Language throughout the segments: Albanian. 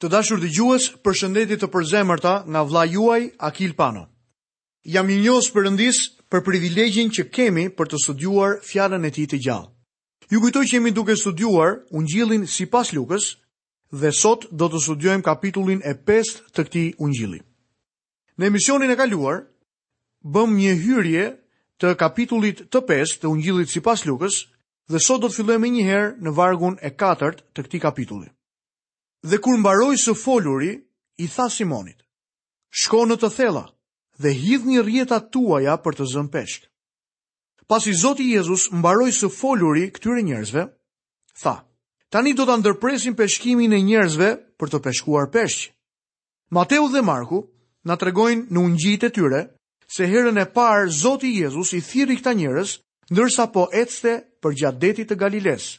Të dashur dëgjues, përshëndetje të përzemërta nga vllai juaj Akil Pano. Jam mirënjohës Perëndisë për privilegjin që kemi për të studiuar Fjalën e Tij të gjallë. Ju kujtoj që jemi duke studiuar Ungjillin sipas Lukës dhe sot do të studiojmë kapitullin e pestë të këtij Ungjilli. Në emisionin e kaluar bëmë një hyrje të kapitullit të pestë të Ungjillit sipas Lukës dhe sot do të fillojmë menjëherë në vargun e katërt të këtij kapitulli. Dhe kur mbaroi së foluri, i tha Simonit, Shko në të thella dhe hidhni rrjetat tuaja për të zënë peshk. Pasi Zoti Jezus mbaroi së foluri këtyre njerëzve, tha, Tani do ta ndërpresim peshkimin e njerëzve për të peshkuar peshq. Mateu dhe Marku na tregojnë në ungjijtë e tyre se herën e parë Zoti Jezus i thirri këta njerëz ndërsa po ecte përgjatë detit të Galilesë.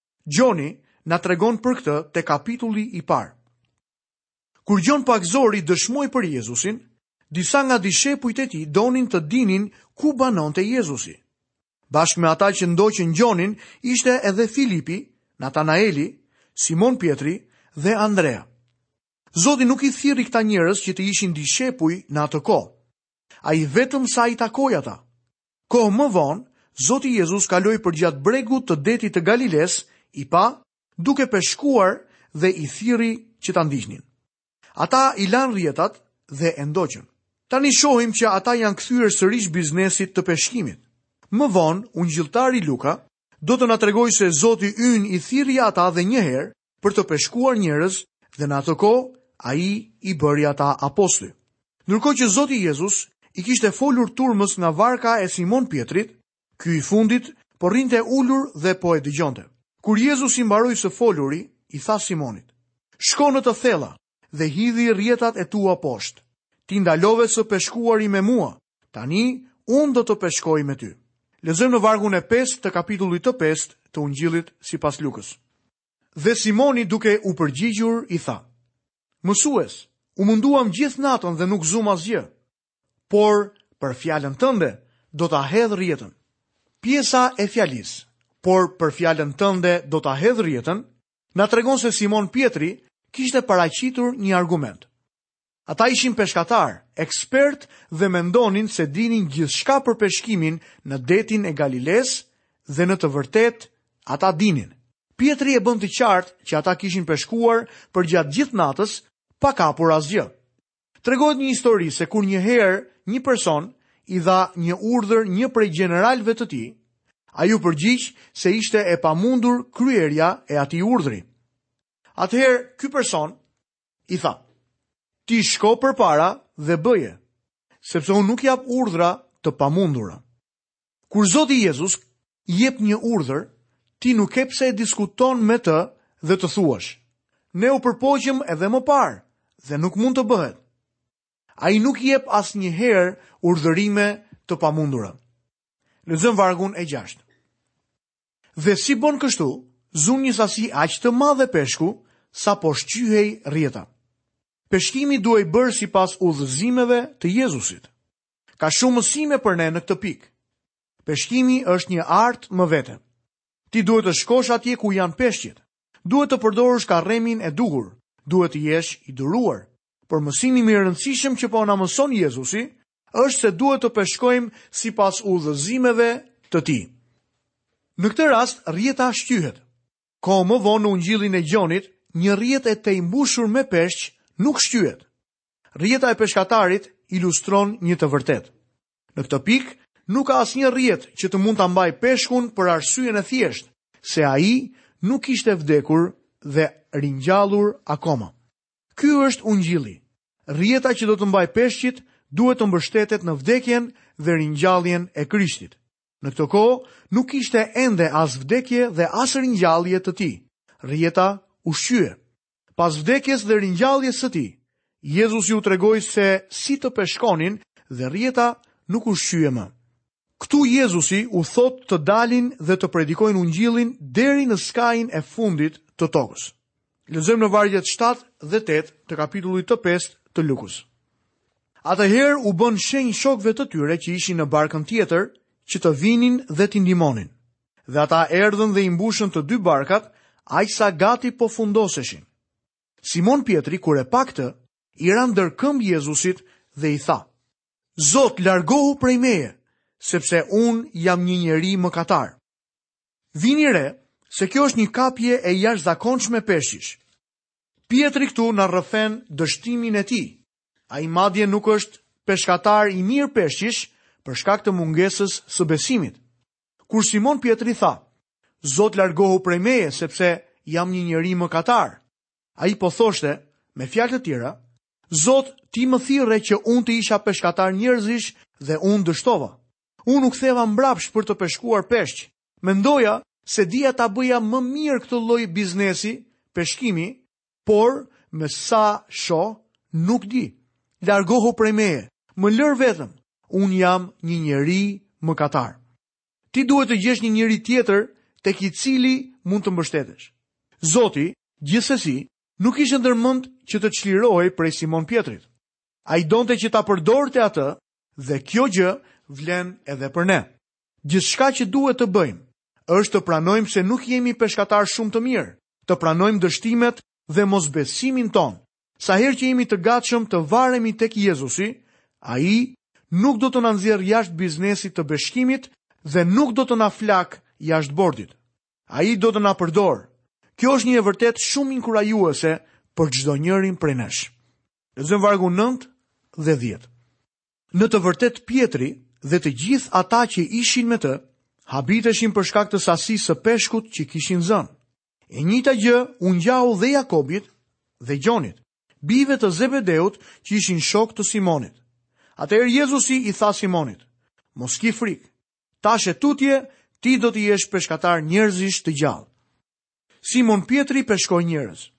Gjoni na tregon për këtë te kapitulli i parë. Kur Gjon Pagëzori dëshmoi për Jezusin, disa nga dishepujt e tij donin të dinin ku banonte Jezusi. Bashkë me ata që ndoqën Gjonin ishte edhe Filipi, Natanaeli, Simon Pjetri dhe Andrea. Zoti nuk i thirri këta njerëz që të ishin dishepuj në atë kohë, Ai vetëm sa i takoi ata. Kohë më vonë, Zoti Jezus kaloi përgjatë bregut të detit të Galilesë, i pa, duke peshkuar dhe i thirri që ta ndiqnin. Ata i lanë rrjetat dhe e ndoqën. Tani shohim që ata i janë kthyer sërish biznesit të peshkimit. Më vonë, ungjilltari Luka do të na tregojë se Zoti ynë i thirri ata dhe një herë për të peshkuar njerëz dhe në atë kohë ai i bëri ata apostuj. Ndërkohë që Zoti Jezus i kishte folur turmës nga varka e Simon Pjetrit, ky i fundit po rrinte ulur dhe po e dëgjonte. Kur Jezusi mbaroi së foluri, i tha Simonit, Shko në të thella, dhe hidhi rrjetat e tua poshtë. Ti ndalove së peshkuari me mua, tani unë do të peshkoj me ty. Lexojmë në vargun e pestë të kapitullit të pestë të Ungjillit sipas Lukës. Dhe Simoni duke u përgjigjur i tha: Mësues, u munduam gjithë natën dhe nuk zumë asgjë. Por për fjalën tënde do ta hedh rrjetën. Pjesa e fjalisë, por për fjalën tënde do ta hedh rrjetën, na tregon se Simon Pjetri kishte paraqitur një argument. Ata ishin peshkatarë ekspertë dhe mendonin se dinin gjithçka për peshkimin në detin e Galilesë dhe në të vërtetë ata dinin. Pjetri e bën të qartë që ata kishin peshkuar përgjatë gjithë natës pa kapur asgjë. Tregohet një histori se kur njëherë një person i dha një urdhër një prej gjeneralëve të tij, ai u përgjigj se ishte e pamundur kryerja e atij urdhri. Atëherë ky person i tha: Ti shko përpara dhe bëje, sepse unë nuk jap urdhra të pamundura. Kur Zoti Jezus jep një urdhër, ti nuk ke pse e diskuton me të dhe të thuash, ne u përpoqëm edhe më parë dhe nuk mund të bëhet. Ai nuk jep asnjëherë urdhërime të pamundura. Lexojmë vargun e gjashtë. Dhe si bënë kështu, zunë një sasi aq të madhe peshku, sa po shqyhej rrjeta. Peshkimi duhej bërë sipas udhëzimeve të Jezusit. Ka shumë mësime për ne në këtë pikë. Peshkimi është një art më vete. Ti duhet të shkosh atje ku janë peshqit. Duhet të përdorësh karremin e duhur. Duhet të jesh i duruar. Por mësimi më i rëndësishëm që po na mëson Jezusi është se duhet të peshkojmë sipas udhëzimeve të tij. Në këtë rast rrjeta shqyhet. Kohë më vonë në ungjillin e Gjonit, një rrjetë e tejmbushur me peshq nuk shqyhet. Rrjeta e peshkatarit ilustron një të vërtetë. Në këtë pikë, nuk ka asnjë rrjetë që të mund ta mbajë peshkun për arsyen e thjeshtë se ai nuk kishte vdekur dhe ringjallur akoma. Ky është ungjilli. Rrjeta që do të mbajë peshqit duhet të mbështetet në vdekjen dhe ringjalljen e Krishtit. Në këtë kohë nuk kishte ende as vdekje dhe as ringjallje të tij. Rrjeta u shqye. Pas vdekjes dhe ringjalljes së tij, Jezusi u tregoi se si të peshkonin dhe rrjeta nuk u shqye më. Këtu Jezusi u thotë të dalin dhe të predikojnë Ungjillin deri në skajin e fundit të tokës. Lexojmë në vargjet 7 dhe 8 të kapitullit të 5 të Lukës. Atëherë u bënë shenjë shokëve të tyre që ishin në barkën tjetër që të vinin dhe t'i ndihmonin. Dhe ata erdhën dhe i mbushën të dy barkat, aq sa gati po fundoseshin. Simon Pjetri, kur e pa këtë, i ra ndër këmbë Jezusit dhe i tha, Zot, largohu prej meje, sepse unë jam një njeri mëkatar. Vini re, se kjo është një kapje e jashtëzakonshme peshqish. Pjetri këtu na rrëfen dështimin e tij. Ai madje nuk është peshkatar i mirë peshqish për shkak të mungesës së besimit. Kur Simon Pjetri tha, Zot largohu prej meje, sepse jam një njeri mëkatar. Ai po thoshte, me fjalë të tjera, Zot, ti më thirre që unë të isha peshkatar njerëzish dhe unë dështova. Unë u ktheva mbrapsht për të peshkuar peshq. Mendoja se dija ta bëja më mirë këtë lloj biznesi, peshkimi, Por, me sa shoh, nuk di. Largohu prej meje, më lër vetëm. Unë jam një njeri mëkatar. Ti duhet të gjesh një njeri tjetër tek i cili mund të mbështetesh. Zoti, gjithsesi, nuk kishte ndër mend që të çlirohej prej Simon Pjetrit. Ai donte që ta përdorte atë dhe kjo gjë vlen edhe për ne. Gjithçka që duhet të bëjmë është të pranojmë se nuk jemi peshkatarë shumë të mirë, të pranojmë dështimet dhe mosbesimin tonë. Sa herë që jemi të gatshëm të varemi tek Jezusi, Ai nuk do të na nxjerrë jashtë biznesit të peshkimit dhe nuk do të na flakë jashtë bordit. Ai do të na përdorë. Kjo është një e vërtetë shumë inkurajuese për çdo njërin prej nesh. Lexojmë vargun 9 dhe 10. Në të vërtetë Pjetri dhe të gjithë ata që ishin me të, habiteshin për shkak të sasisë së peshkut që kishin zënë. E njëjta gjë u ngjau dhe Jakobit dhe Gjonit, bijve të Zebedeut që ishin shokë të Simonit. Atëherë Jezusi i tha Simonit: "Mos ki frikë. Tash e tutje ti do të jesh peshkatar njerëzish të gjallë." Simon Pjetri peshkoi njerëz.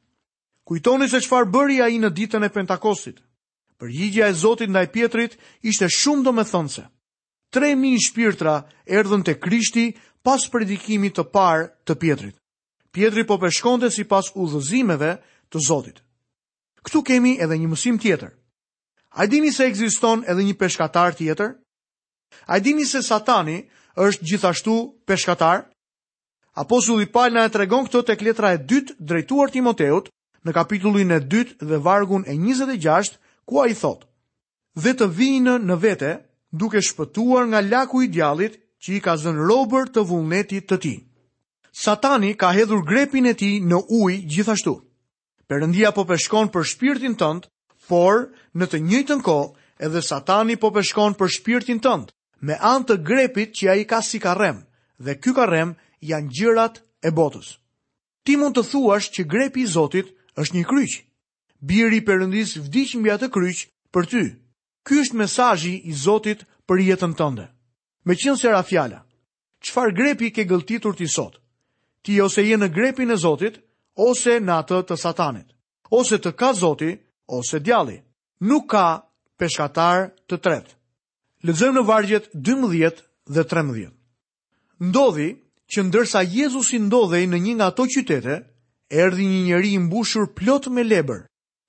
Kujtoni se çfarë bëri ai në ditën e Pentakostit. Përgjigjja e Zotit ndaj Pjetrit ishte shumë domethënëse. 3000 shpirtra erdhën te Krishti pas predikimit të parë të Pjetrit. Pjetri po peshkonte sipas udhëzimeve të Zotit. Këtu kemi edhe një mësim tjetër. A e dini se ekziston edhe një peshkatar tjetër? A e dini se Satani është gjithashtu peshkatar? Apostulli Pal na e tregon këtë tek letra e dytë drejtuar Timoteut në kapitullin e dytë dhe vargun e 26, ku ai thotë: Dhe të vijnë në vete, duke shpëtuar nga laku i djallit që i ka zënë robër të vullnetit të tij. Satani ka hedhur grepin e tij në ujë gjithashtu. Perëndia po peshkon për shpirtin tënd, por në të njëjtën kohë edhe Satani po peshkon për shpirtin tënd, me anë të grepit që ai ka si karrem, dhe ky karrem janë gjërat e botës. Ti mund të thuash që grepi i Zotit është një kryq. Biri i Perëndisë vdiq mbi atë kryq për ty. Ky është mesazhi i Zotit për jetën tënde. Meqenëse ra fjala, Çfarë grepi ke gëlltitur ti sot? Ti ose je në grepin e Zotit, ose në atë të Satanit. Ose të ka Zoti, ose djalli. Nuk ka peshkatar të tretë. Lexojmë në vargjet 12 dhe 13. Ndodhi që ndërsa Jezusi ndodhej në një nga ato qytete, erdhi një njeri i mbushur plot me lebër,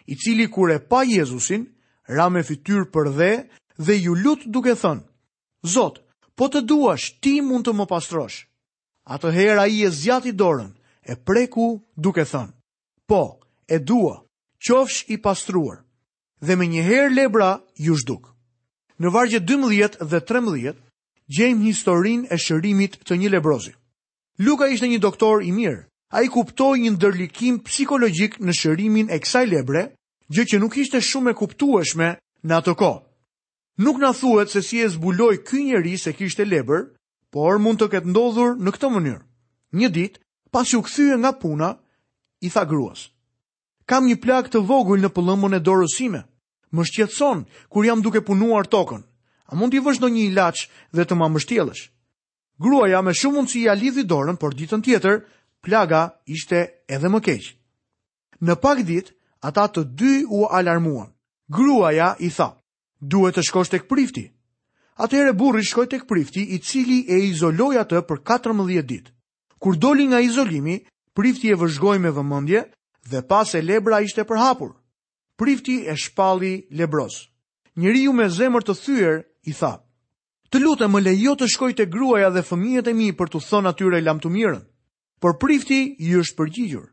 i cili kur e pa Jezusin, ra me fytyrë përdhe dhe iu lut duke thënë, Zot, po të duash, ti mund të më pastrosh. Atëherë ai e zgjati dorën, e preku duke thënë, Po, e dua, qofsh i pastruar. Dhe menjëherë lebra iu zhduk. Në vargjet 12 dhe 13, gjejmë historinë e shërimit të një lebrozi. Luka ishte një doktor i mirë, ai kuptoi një ndërlikim psikologjik në shërimin e kësaj lebre, gjë që nuk ishte shumë e kuptueshme në atë kohë. Nuk na thuhet se si e zbuloi ky njeri se kishte lebër, por mund të ketë ndodhur në këtë mënyrë. Një ditë, pasi u kthye nga puna, i tha gruas, Kam një plagë të vogël në pëllëmbën e dorës sime. Më shqetëson kur jam duke punuar tokën. A mund t'i vësh ndonjë ilaç dhe të ma mbështjellësh? Gruaja me shumë mundësi ia lidhi dorën, por ditën tjetër plaga ishte edhe më keq. Në pak ditë, ata të dy u alarmuan. Gruaja i tha, duhet të shkosh tek prifti. Atëherë burri shkoi tek prifti i cili e izoloi atë për 14 ditë. Kur doli nga izolimi, prifti e vëzhgoi me vëmendje dhe pa se lebra ishte përhapur. Prifti e shpalli lebroz. Njeriu me zemër të thyer i tha, Të lutem më lejo të shkoj te gruaja dhe fëmijët e mi për t'u thënë atyre lamtumirën. Por prifti i është përgjigjur,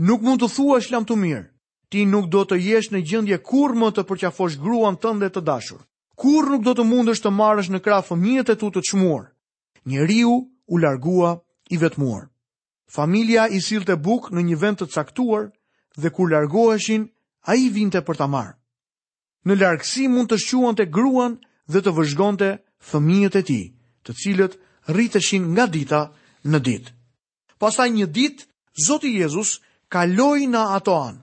Nuk mund t'u thuash lamtumirë. Ti nuk do të jesh në gjendje kurrë më të përqafosh gruan tënde të dashur. Kurrë nuk do të mundësh të marrësh në krah fëmijët e tu të çmuar. Njeriu u largua i vetmuar. Familja i sillte bukë në një vend të caktuar dhe kur largoheshin, ai vinte për ta marrë. në largësi mund të shquante gruan dhe të vëzhgonte fëmijët e tij, të cilët rriteshin nga dita në ditë. Pastaj një ditë, Zoti Jezus kaloi në ato anë.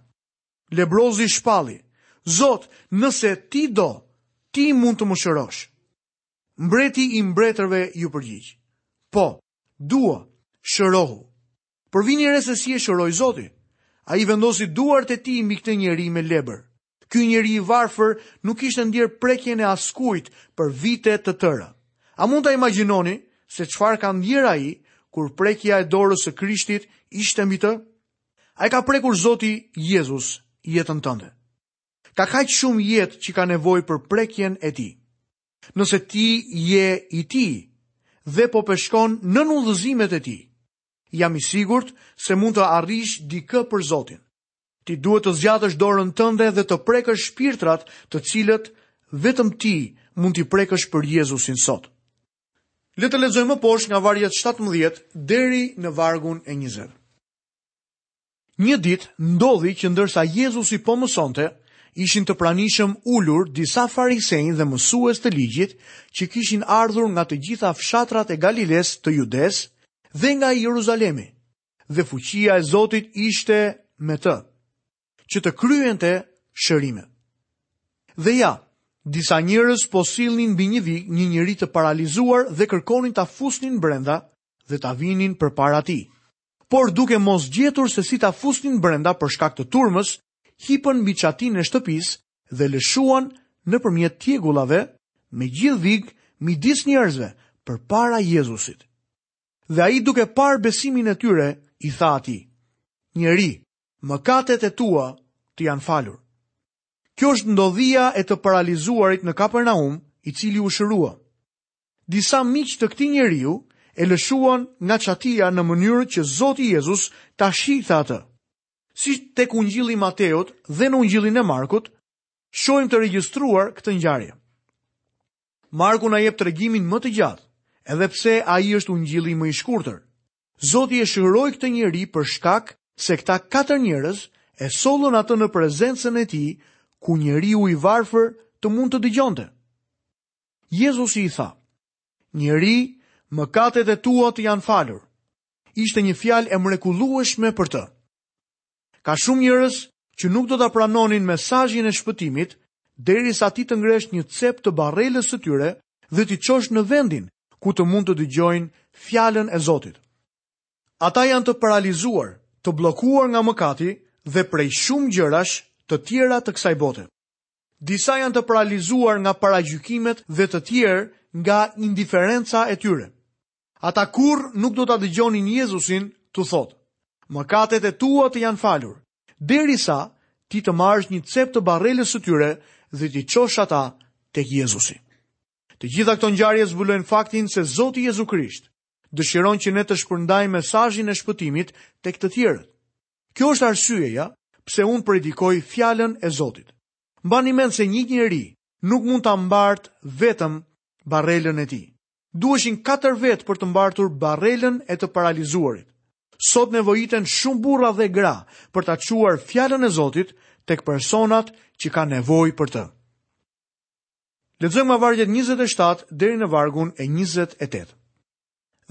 Lebrozi shpalli, Zot, nëse ti do, ti mund të më shërosh. Mbreti i mbretërve iu përgjigj. Po, dua, shërohu. Por vini re se si e shëroi Zoti. Ai vendosi duart e tij mbi këtë njeri me lebër. Ky njeri i varfër nuk kishte ndjerë prekjen e askujt për vite të tëra. A mund ta imagjinoni se çfarë ka ndjerë ai kur prekja e dorës së Krishtit ishte mbi të? A e ka prekur Zoti Jezus jetën tënde? Ka kaq shumë jetë që ka nevojë për prekjen e tij. Nëse ti je i tij dhe po peshkon nën udhëzimet e tij, jam i sigurt se mund të arrish dikë për Zotin. Ti duhet të zgjatësh dorën tënde dhe të prekësh shpirtrat të cilët vetëm ti mund t'i prekësh për Jezusin sot. Le të lexojmë më poshtë nga vargjet shtatëmbëdhjetë deri në vargun e njëzet. Një ditë ndodhi që ndërsa Jezusi po mësonte, ishin të pranishëm ulur disa farisenj dhe mësues të ligjit që kishin ardhur nga të gjitha fshatrat e Galilesë, të Judesë dhe nga Jeruzalemi. dhe fuqia e Zotit ishte me të, që të kryente shërime. Dhe ja, disa njerëz po sillnin mbi një vig një njeri të paralizuar dhe kërkonin ta fusnin brenda dhe ta vinin përpara tij. Por duke mos gjetur se si ta fusnin brenda për shkak të turmës, hipën mbi çatinë e shtëpisë dhe lëshuan nëpërmjet tjegullave me gjithë vig midis njerëzve përpara Jezusit. Dhe ai duke parë besimin e tyre, i tha atij, njeri, mëkatet e tua të janë falur. Kjo është ndodhia e të paralizuarit në Kapernaum, i cili u shërua. Disa miq të këtij njeriu e lëshuan nga çatia në mënyrë që Zoti Jezus ta shihte atë. Si tek Ungjilli i Mateut dhe në Ungjillin e Markut, shohim të regjistruar këtë ngjarje. Marku na jep tregimin më të gjatë, edhe pse ai është ungjilli më i shkurtër. Zoti e shëroi këtë njeri për shkak se këta katër njerëz e sollën atë në prezencën e tij, ku njeriu i varfër të mund të dëgjonte. Jezusi i tha, Njeri, mëkatet e tua të janë falur. Ishte një fjalë e mrekullueshme për të. Ka shumë njerëz që nuk do ta pranonin mesazhin e shpëtimit derisa ti të ngresh një cep të barrelës së tyre dhe t'i çosh në vendin ku të mund të dëgjojnë fjalën e Zotit. Ata janë të paralizuar, të bllokuar nga mëkati dhe prej shumë gjërash të tjera të kësaj bote. Disa janë të paralizuar nga paragjykimet dhe të tjerë nga indiferenca e tyre. Ata kurrë nuk do ta dëgjonin Jezusin t'u thotë, mëkatet e tua të janë falur, derisa ti të marrësh një cep të barrelës së tyre dhe t'i çosh ata tek Jezusi. Të gjitha këto ngjarje zbulojnë faktin se Zoti Jezu Krisht dëshiron që ne të shpërndajmë mesazhin e shpëtimit tek të tjerët. Kjo është arsyeja pse unë predikoj fjalën e Zotit. Mbani mend se një njeri nuk mund ta mbartë vetëm barrelën e tij. Duheshin katër vetë për të mbartur barrelën e të paralizuarit. Sot nevojiten shumë burra dhe gra për ta çuar fjalën e Zotit tek personat që kanë nevojë për të. Lexojmë nga vargjet 27 deri në vargun e 28.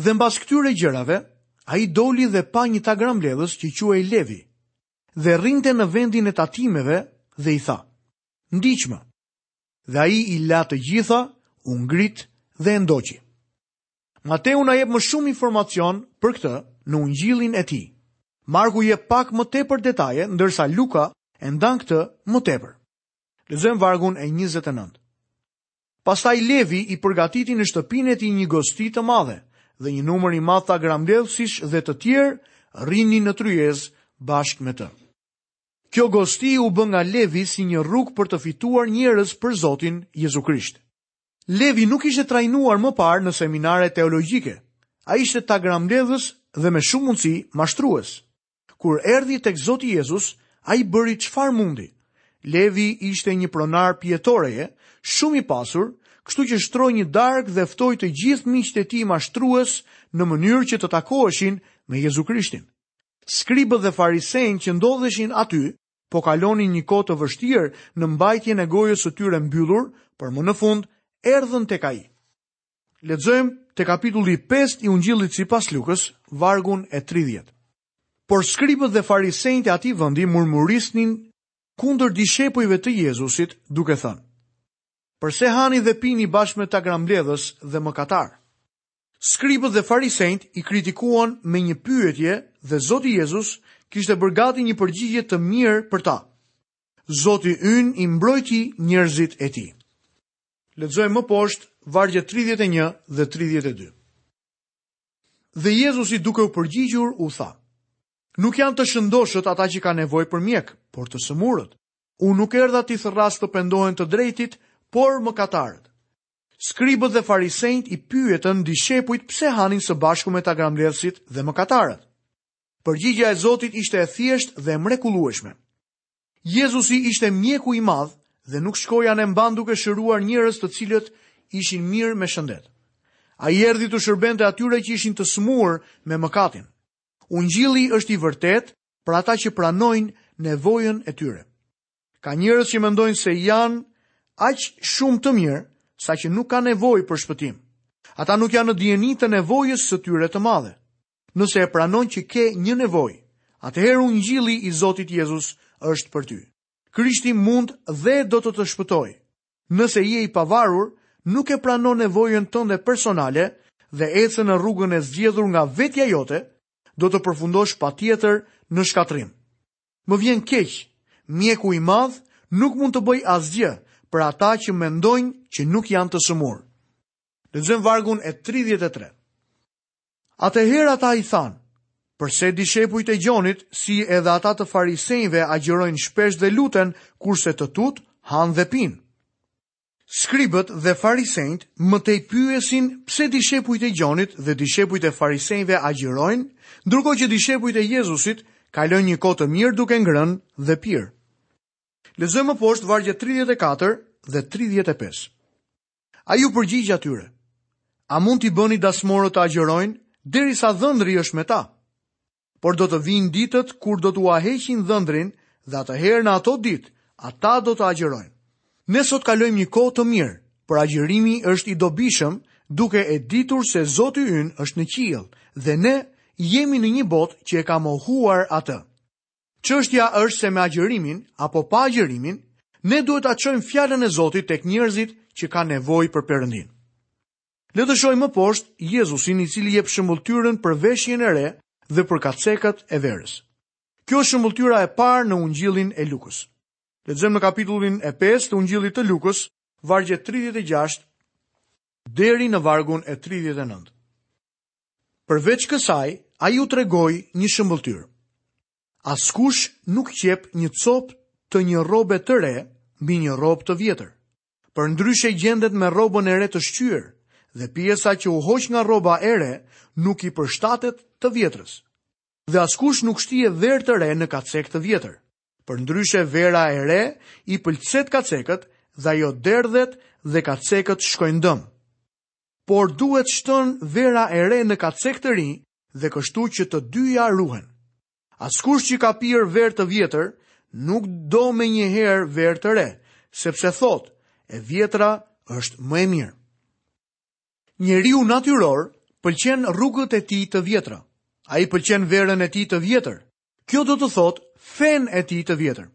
Dhe mbas këtyre gjërave, ai doli dhe pa një tagrambledhës që quhej Levi, dhe rrinte në vendin e tatimeve dhe i tha: Ndiqmë. Dhe ai i la të gjitha, u ngrit dhe e ndoqi. Mateu na jep më shumë informacion për këtë në Ungjillin e tij. Marku jep pak më tepër detaje, ndërsa Luka e ndan këtë më tepër. Lexojmë vargun e 29. Pastaj Levi i përgatiti në shtëpinë e tij një gosti të madhe dhe një numër i madh tagrambledhësish dhe të tjerë rrinin në tryezë bashkë me të. Kjo gosti u bë nga Levi si një rrugë për të fituar njerëz për Zotin Jezu Krisht. Levi nuk ishte trajnuar më parë në seminare teologjike. Ai ishte tagrambledhës dhe me shumë mundësi mashtrues. Kur erdhi tek Zoti Jezus, ai bëri çfarë mundi. Levi ishte një pronar pijetoreje, shumë i pasur, kështu që shtroi një darkë dhe ftoi të gjithë miqtë e tij mashtrues në mënyrë që të takoheshin me Jezu Krishtin. Skribët dhe farisenjtë që ndodheshin aty, po kalonin një kohë të vështirë në mbajtjen e gojës së tyre mbyllur, por më në fund erdhën tek ai. Lexojmë te kapitulli 5 i Ungjillit sipas Lukës, vargun e 30. Por skribët dhe farisenjtë e atij vendi murmurisnin kundër dishepujve të Jezusit, duke thënë: Përse hani dhe pini bashkë me tagrambledhës dhe mëkatarë? Skribët dhe farisenjtë i kritikuan me një pyetje dhe Zoti Jezus kishte bërë gati një përgjigje të mirë për ta. Zoti ynë i mbrojti njerëzit e tij. Lexojmë më poshtë vargjet tridhjetë e një dhe tridhjetë e dy. Dhe Jezusi duke u përgjigjur u tha: Nuk janë të shëndoshët ata që kanë nevojë për mjek, por të sëmurët. Unë nuk erdha t'i thërras të pendohen të drejtit, por mëkatarët. Skribët dhe farisenjtë i pyetën dishepujt pse hanin së bashku me tagrambledhësit dhe mëkatarët. Përgjigja e Zotit ishte e thjeshtë dhe e mrekullueshme. Jezusi ishte mjeku i madh dhe nuk shkoi anembanë duke shëruar njerëz të cilët ishin mirë me shëndet. Ai erdhi t'u shërbente atyre që ishin të sëmurë me mëkatin. Ungjilli është i vërtetë për ata që pranojnë nevojën e tyre. Ka njerëz që mendojnë se janë aq shumë të mirë saqë nuk kanë nevojë për shpëtim. Ata nuk janë në dijeni të nevojës së tyre të madhe. Nëse e pranon që ke një nevojë, atëherë ungjilli i Zotit Jezus është për ty. Krishti mund dhe do të të shpëtojë. Nëse je i pavarur, nuk e pranon nevojën tënde personale dhe ecën në rrugën e zgjedhur nga vetja jote, do të përfundosh patjetër në shkatërrim. Më vjen keq, mjeku i madh nuk mund të bëjë asgjë për ata që mendojnë që nuk janë të sëmurë. Lexojmë vargun e tridhjetë e tre. Atëherë ata i thanë, Përse dishepujt e Gjonit, si edhe ata të farisenjve agjërojnë shpesh dhe luten, kurse të tutë hanë dhe pinë? Skribët dhe farisenjtë më tej pyesin pse dishepujt e Gjonit dhe dishepujt e farisenjve agjërojnë, ndërkohë që dishepujt e Jezusit kalojnë një kohë të mirë duke ngrënë dhe pirë. Lexojmë më poshtë vargjet tridhjetë e katër dhe tridhjetë e pesë. Ai iu përgjigj atyre, A mund t'i bëni dasmorët të agjërojnë, derisa dhëndri është me ta? Por do të vijnë ditët kur do t'ua heqin dhëndrin dhe atëherë në ato ditë ata do të agjërojnë. Ne sot kalojmë një kohë të mirë, por agjërimi është i dobishëm duke e ditur se Zoti ynë është në qiell dhe ne jemi në një botë që e ka mohuar atë. Çështja është se me agjërimin apo pa agjërimin, ne duhet ta çojmë fjalën e Zotit tek njerëzit që kanë nevojë për Perëndinë. Le të shohim më poshtë Jezusin i cili jep shëmbëlltyrën për veshjen e re dhe për kacekat e verës. Kjo është shëmbëlltyra e parë në Ungjillin e Lukës. Lexojmë në kapitullin e 5 të Ungjillit të Lukës, vargjet 36 deri në vargun e 39. Përveç kësaj, ai u tregoi një shëmbëlltyrë. Askush nuk qep një copë të një rrobe të re mbi një rrobë të vjetër, Përndryshe gjendet me rrobën e re të shqyer dhe pjesa që u hoq nga rroba e re nuk i përshtatet të vjetrës. Dhe askush nuk shtie verë të re në kacekë të vjetër. Përndryshe vera e re i pëlcet kacekët dhe ajo derdhet dhe kacekët shkojnë dëm. Por duhet shtënë vera e re në kacekë të rinj dhe kështu që të dyja ruhen. Askush që ka pirë verë të vjetër, nuk do menjëherë verë të re, sepse thotë, e vjetra është më e mirë. Njeriu natyror pëlqen rrugët e tij të vjetra. Ai pëlqen verën e tij të vjetër. Kjo do të thotë, fenë e tij të vjetër.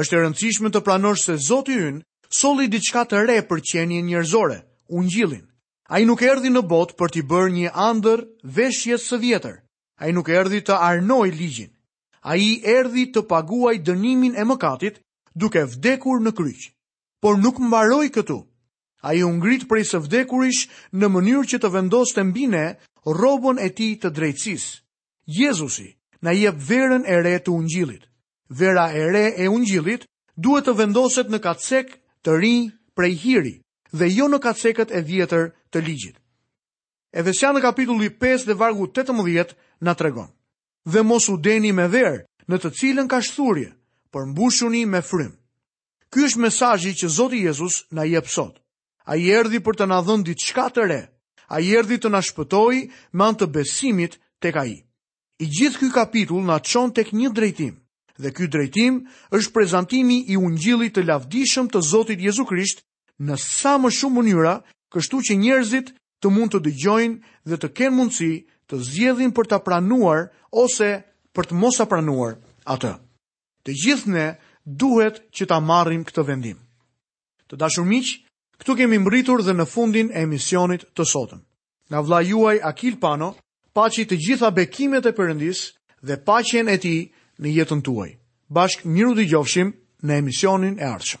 Është e rëndësishme të pranosh se Zoti ynë solli diçka të re për qenien njerëzore, ungjillin. Ai nuk erdhi në botë për t'i bërë një arnë veshjes së vjetër, Ai nuk erdhi të arnojë ligjin. Ai erdhi të paguajë dënimin e mëkatit duke vdekur në kryq. Por nuk mbaroi këtu. Ai u ngrit prej së vdekurish në mënyrë që të vendoste mbi ne rrobën e tij të drejtësisë. Jezusi na jep verën e re të ungjillit. Vera e re e ungjillit duhet të vendoset në kacekë të rinj prej hiri dhe jo në kacekët e vjetër të ligjit. Efesianëve kapitulli 5 dhe vargu 18 na tregon. Dhe mos u dehni me verë, në të cilën ka shthurje, por mbushuni me frymë. Ky është mesazhi që Zoti Jezus na jep sot. Ai erdhi për të na dhënë diçka të re. Ai erdhi të na shpëtojë me anë të besimit tek ai. I gjithë ky kapitull na çon tek një drejtim, dhe ky drejtim është prezantimi i ungjillit të lavdishëm të Zotit Jezu Krisht në sa më shumë mënyra, kështu që njerëzit të mund të dëgjojnë dhe të kenë mundësi të zgjedhin për ta pranuar ose për të mos e pranuar atë. Të gjithë ne duhet që ta marrim këtë vendim. Të dashur miq, këtu kemi mbërritur dhe në fundin e emisionit të sotëm. Nga vëllai juaj Akil Pano, paçi të gjitha bekimet e Perëndisë dhe paqen e tij në jetën tuaj. Bashkë mirë u dëgjofshim në emisionin e ardhshëm.